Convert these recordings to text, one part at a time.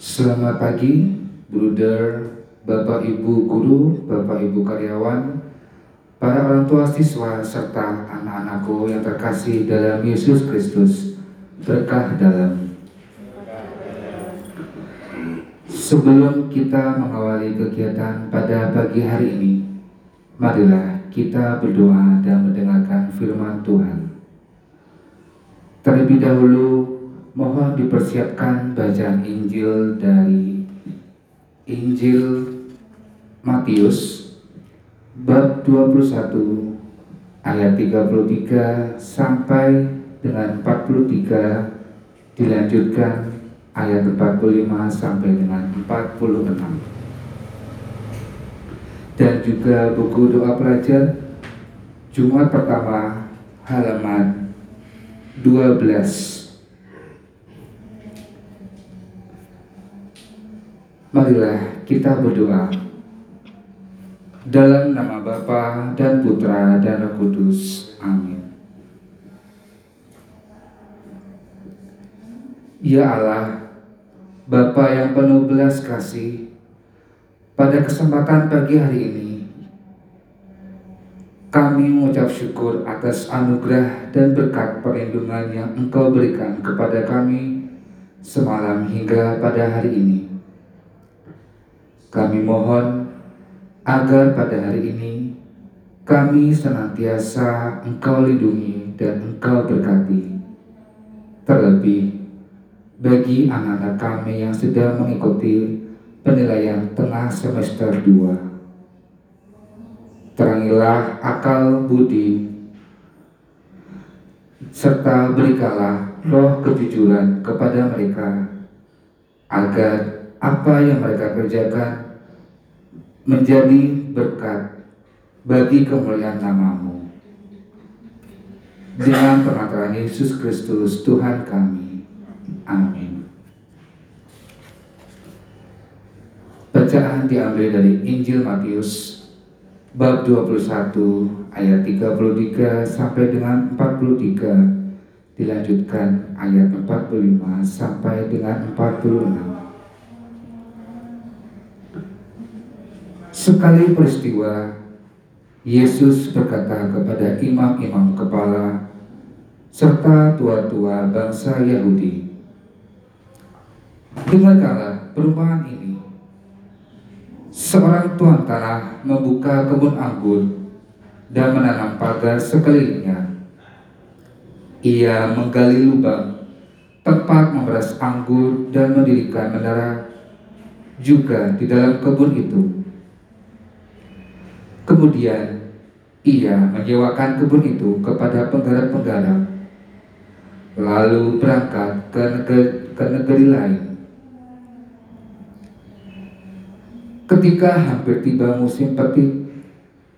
Selamat pagi, Bruder, Bapak Ibu guru, Bapak Ibu karyawan, para orang tua siswa, serta anak-anakku yang terkasih dalam Yesus Kristus, berkah dalam. Sebelum kita mengawali kegiatan pada pagi hari ini, marilah kita berdoa dan mendengarkan firman Tuhan. Terlebih dahulu, Mohon dipersiapkan bacaan Injil dari Injil Matius bab 21 ayat 33 sampai dengan 43 dilanjutkan ayat 45 sampai dengan 46 dan juga buku doa pelajar Jumat pertama halaman 12 Marilah kita berdoa dalam nama Bapa dan Putra dan Roh Kudus. Amin. Ya Allah, Bapa yang penuh belas kasih, pada kesempatan pagi hari ini, kami mengucap syukur atas anugerah dan berkat perlindungan yang Engkau berikan kepada kami semalam hingga pada hari ini. Kami mohon agar pada hari ini kami senantiasa Engkau lindungi dan Engkau berkati. Terlebih bagi anak-anak kami yang sedang mengikuti penilaian tengah semester 2. Terangilah akal budi serta berikanlah roh kejujuran kepada mereka agar apa yang mereka kerjakan menjadi berkat bagi kemuliaan namamu. Dengan pengantaran Yesus Kristus Tuhan kami. Amin. Bacaan diambil dari Injil Matius bab 21 ayat 33 sampai dengan 43 dilanjutkan ayat 45 sampai dengan 46. Sekali peristiwa, Yesus berkata kepada imam-imam kepala serta tua-tua bangsa Yahudi, Dengarkanlah perumpamaan ini. Seorang tuan tanah membuka kebun anggur dan menanam pagar sekelilingnya. Ia menggali lubang tempat memeras anggur dan mendirikan menara juga di dalam kebun itu Kemudian ia menyewakan kebun itu kepada penggarap-penggarap, lalu berangkat ke negeri, ke negeri lain. Ketika hampir tiba musim petik,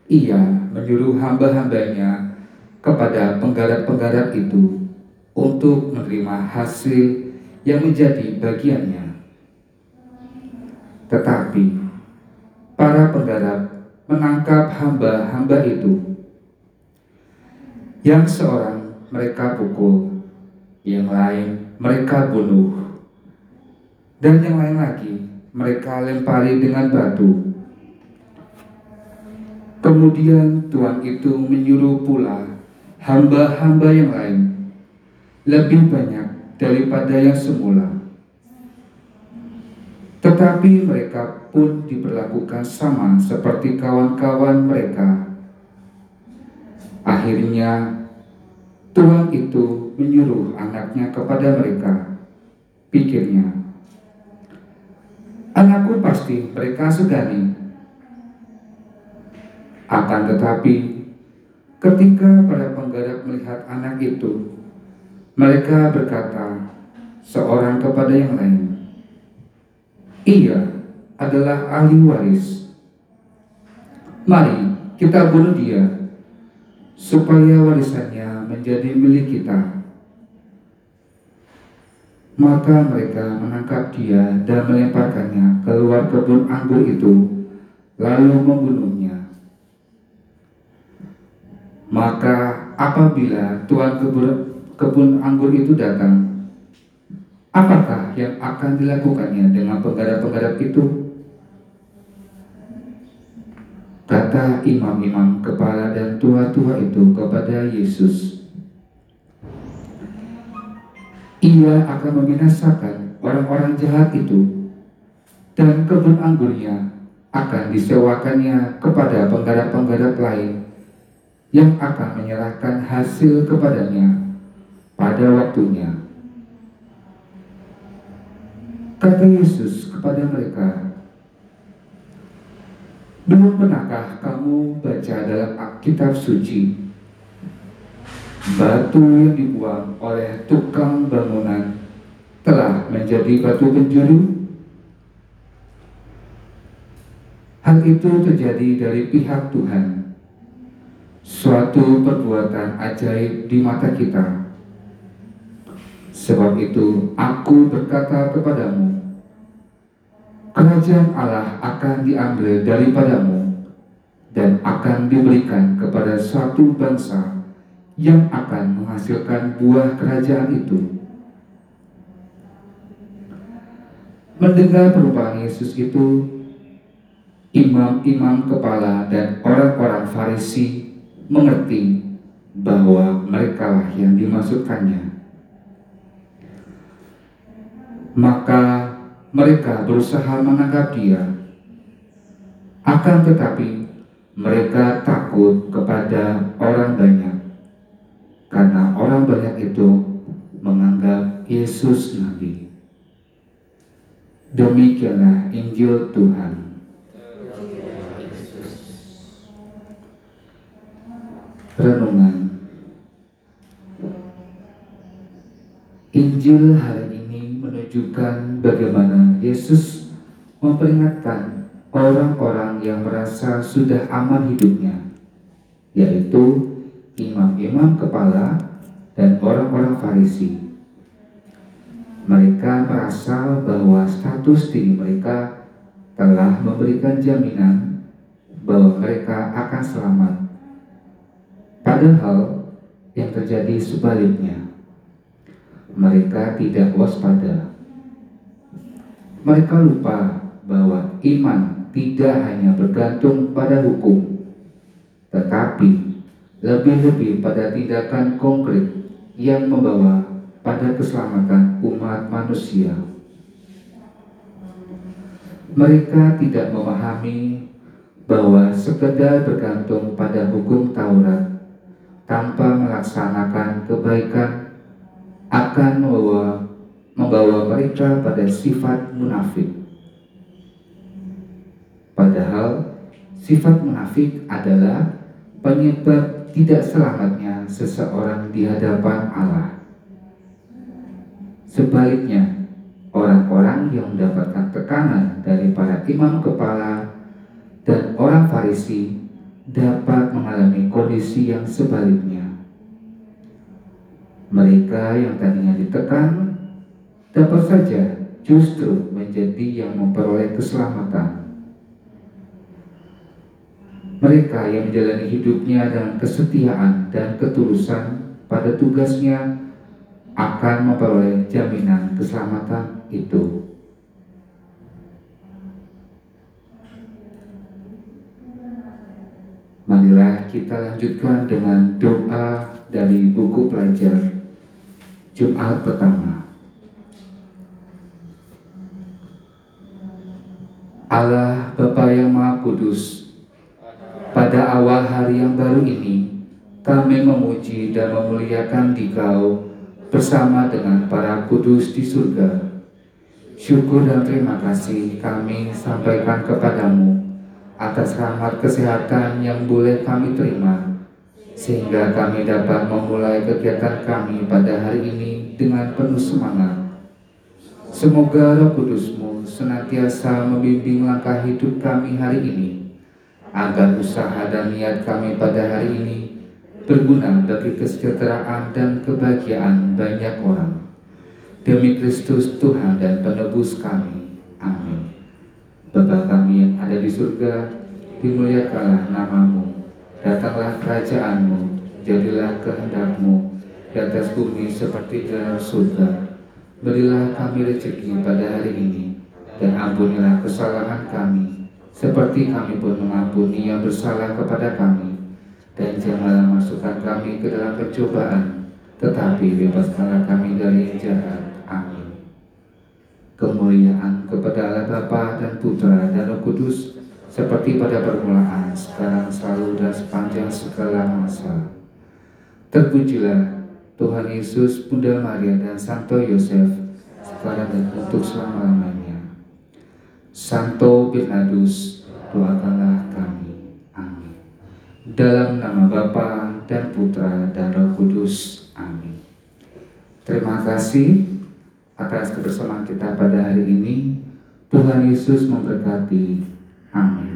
ia menyuruh hamba-hambanya kepada penggarap-penggarap itu untuk menerima hasil yang menjadi bagiannya. Tetapi para penggarap menangkap hamba-hamba itu. Yang seorang mereka pukul, yang lain mereka bunuh, dan yang lain lagi mereka lempari dengan batu. Kemudian Tuhan itu menyuruh pula hamba-hamba yang lain lebih banyak daripada yang semula tetapi mereka pun diperlakukan sama seperti kawan-kawan mereka. Akhirnya Tuhan itu menyuruh anaknya kepada mereka. Pikirnya, anakku pasti mereka segani. Akan tetapi, ketika para penggarap melihat anak itu, mereka berkata seorang kepada yang lain, ia adalah ahli waris. Mari kita bunuh dia supaya warisannya menjadi milik kita. Maka mereka menangkap dia dan melemparkannya keluar kebun anggur itu, lalu membunuhnya. Maka apabila tuan kebun, kebun anggur itu datang, Apakah yang akan dilakukannya dengan penggarap-penggarap itu? Kata imam-imam kepala dan tua-tua itu kepada Yesus, Ia akan membinasakan orang-orang jahat itu dan kebun anggurnya akan disewakannya kepada penggarap-penggarap lain yang akan menyerahkan hasil kepadanya pada waktunya. Kata Yesus kepada mereka, Belum pernahkah kamu baca dalam Alkitab suci? Batu yang dibuang oleh tukang bangunan telah menjadi batu penjuru? Hal itu terjadi dari pihak Tuhan. Suatu perbuatan ajaib di mata kita Sebab itu aku berkata kepadamu, kerajaan Allah akan diambil daripadamu dan akan diberikan kepada suatu bangsa yang akan menghasilkan buah kerajaan itu. Mendengar perubahan Yesus itu, imam-imam kepala dan orang-orang Farisi mengerti bahwa mereka yang dimaksudkannya maka mereka berusaha menangkap dia. Akan tetapi mereka takut kepada orang banyak karena orang banyak itu menganggap Yesus nabi. Demikianlah Injil Tuhan. Renungan Injil hari menunjukkan bagaimana Yesus memperingatkan orang-orang yang merasa sudah aman hidupnya, yaitu imam-imam kepala dan orang-orang Farisi. Mereka merasa bahwa status diri mereka telah memberikan jaminan bahwa mereka akan selamat. Padahal yang terjadi sebaliknya. Mereka tidak waspada mereka lupa bahwa iman tidak hanya bergantung pada hukum, tetapi lebih-lebih pada tindakan konkret yang membawa pada keselamatan umat manusia. Mereka tidak memahami bahwa sekedar bergantung pada hukum Taurat tanpa melaksanakan kebaikan akan membawa membawa mereka pada sifat munafik. Padahal sifat munafik adalah penyebab tidak selamatnya seseorang di hadapan Allah. Sebaliknya, orang-orang yang mendapatkan tekanan dari para imam kepala dan orang Farisi dapat mengalami kondisi yang sebaliknya. Mereka yang tadinya ditekan dapat saja justru menjadi yang memperoleh keselamatan. Mereka yang menjalani hidupnya dengan kesetiaan dan ketulusan pada tugasnya akan memperoleh jaminan keselamatan itu. Marilah kita lanjutkan dengan doa dari buku pelajar Jumat pertama. Allah Bapa yang Maha Kudus, pada awal hari yang baru ini, kami memuji dan memuliakan Dikau bersama dengan para kudus di surga. Syukur dan terima kasih kami sampaikan kepadamu atas rahmat kesehatan yang boleh kami terima, sehingga kami dapat memulai kegiatan kami pada hari ini dengan penuh semangat. Semoga roh kudusmu senantiasa membimbing langkah hidup kami hari ini, agar usaha dan niat kami pada hari ini berguna bagi kesejahteraan dan kebahagiaan banyak orang. Demi Kristus Tuhan dan penebus kami. Amin. Bapa kami yang ada di surga, dimuliakanlah namamu, datanglah kerajaanmu, jadilah kehendakmu di atas bumi seperti di dalam surga. Berilah kami rezeki pada hari ini, dan ampunilah kesalahan kami, seperti kami pun mengampuni yang bersalah kepada kami. Dan janganlah masukkan kami ke dalam percobaan, tetapi bebaskanlah kami dari yang jahat. Amin. Kemuliaan kepada Allah Bapa dan Putra dan Roh Kudus, seperti pada permulaan, sekarang, selalu, dan sepanjang segala masa. Terpujilah Tuhan Yesus, Bunda Maria, dan Santo Yosef, sekarang dan untuk selama-lamanya. Santo Bernardus, doakanlah kami. Amin. Dalam nama Bapa dan Putra dan Roh Kudus. Amin. Terima kasih atas kebersamaan kita pada hari ini. Tuhan Yesus memberkati. Amin.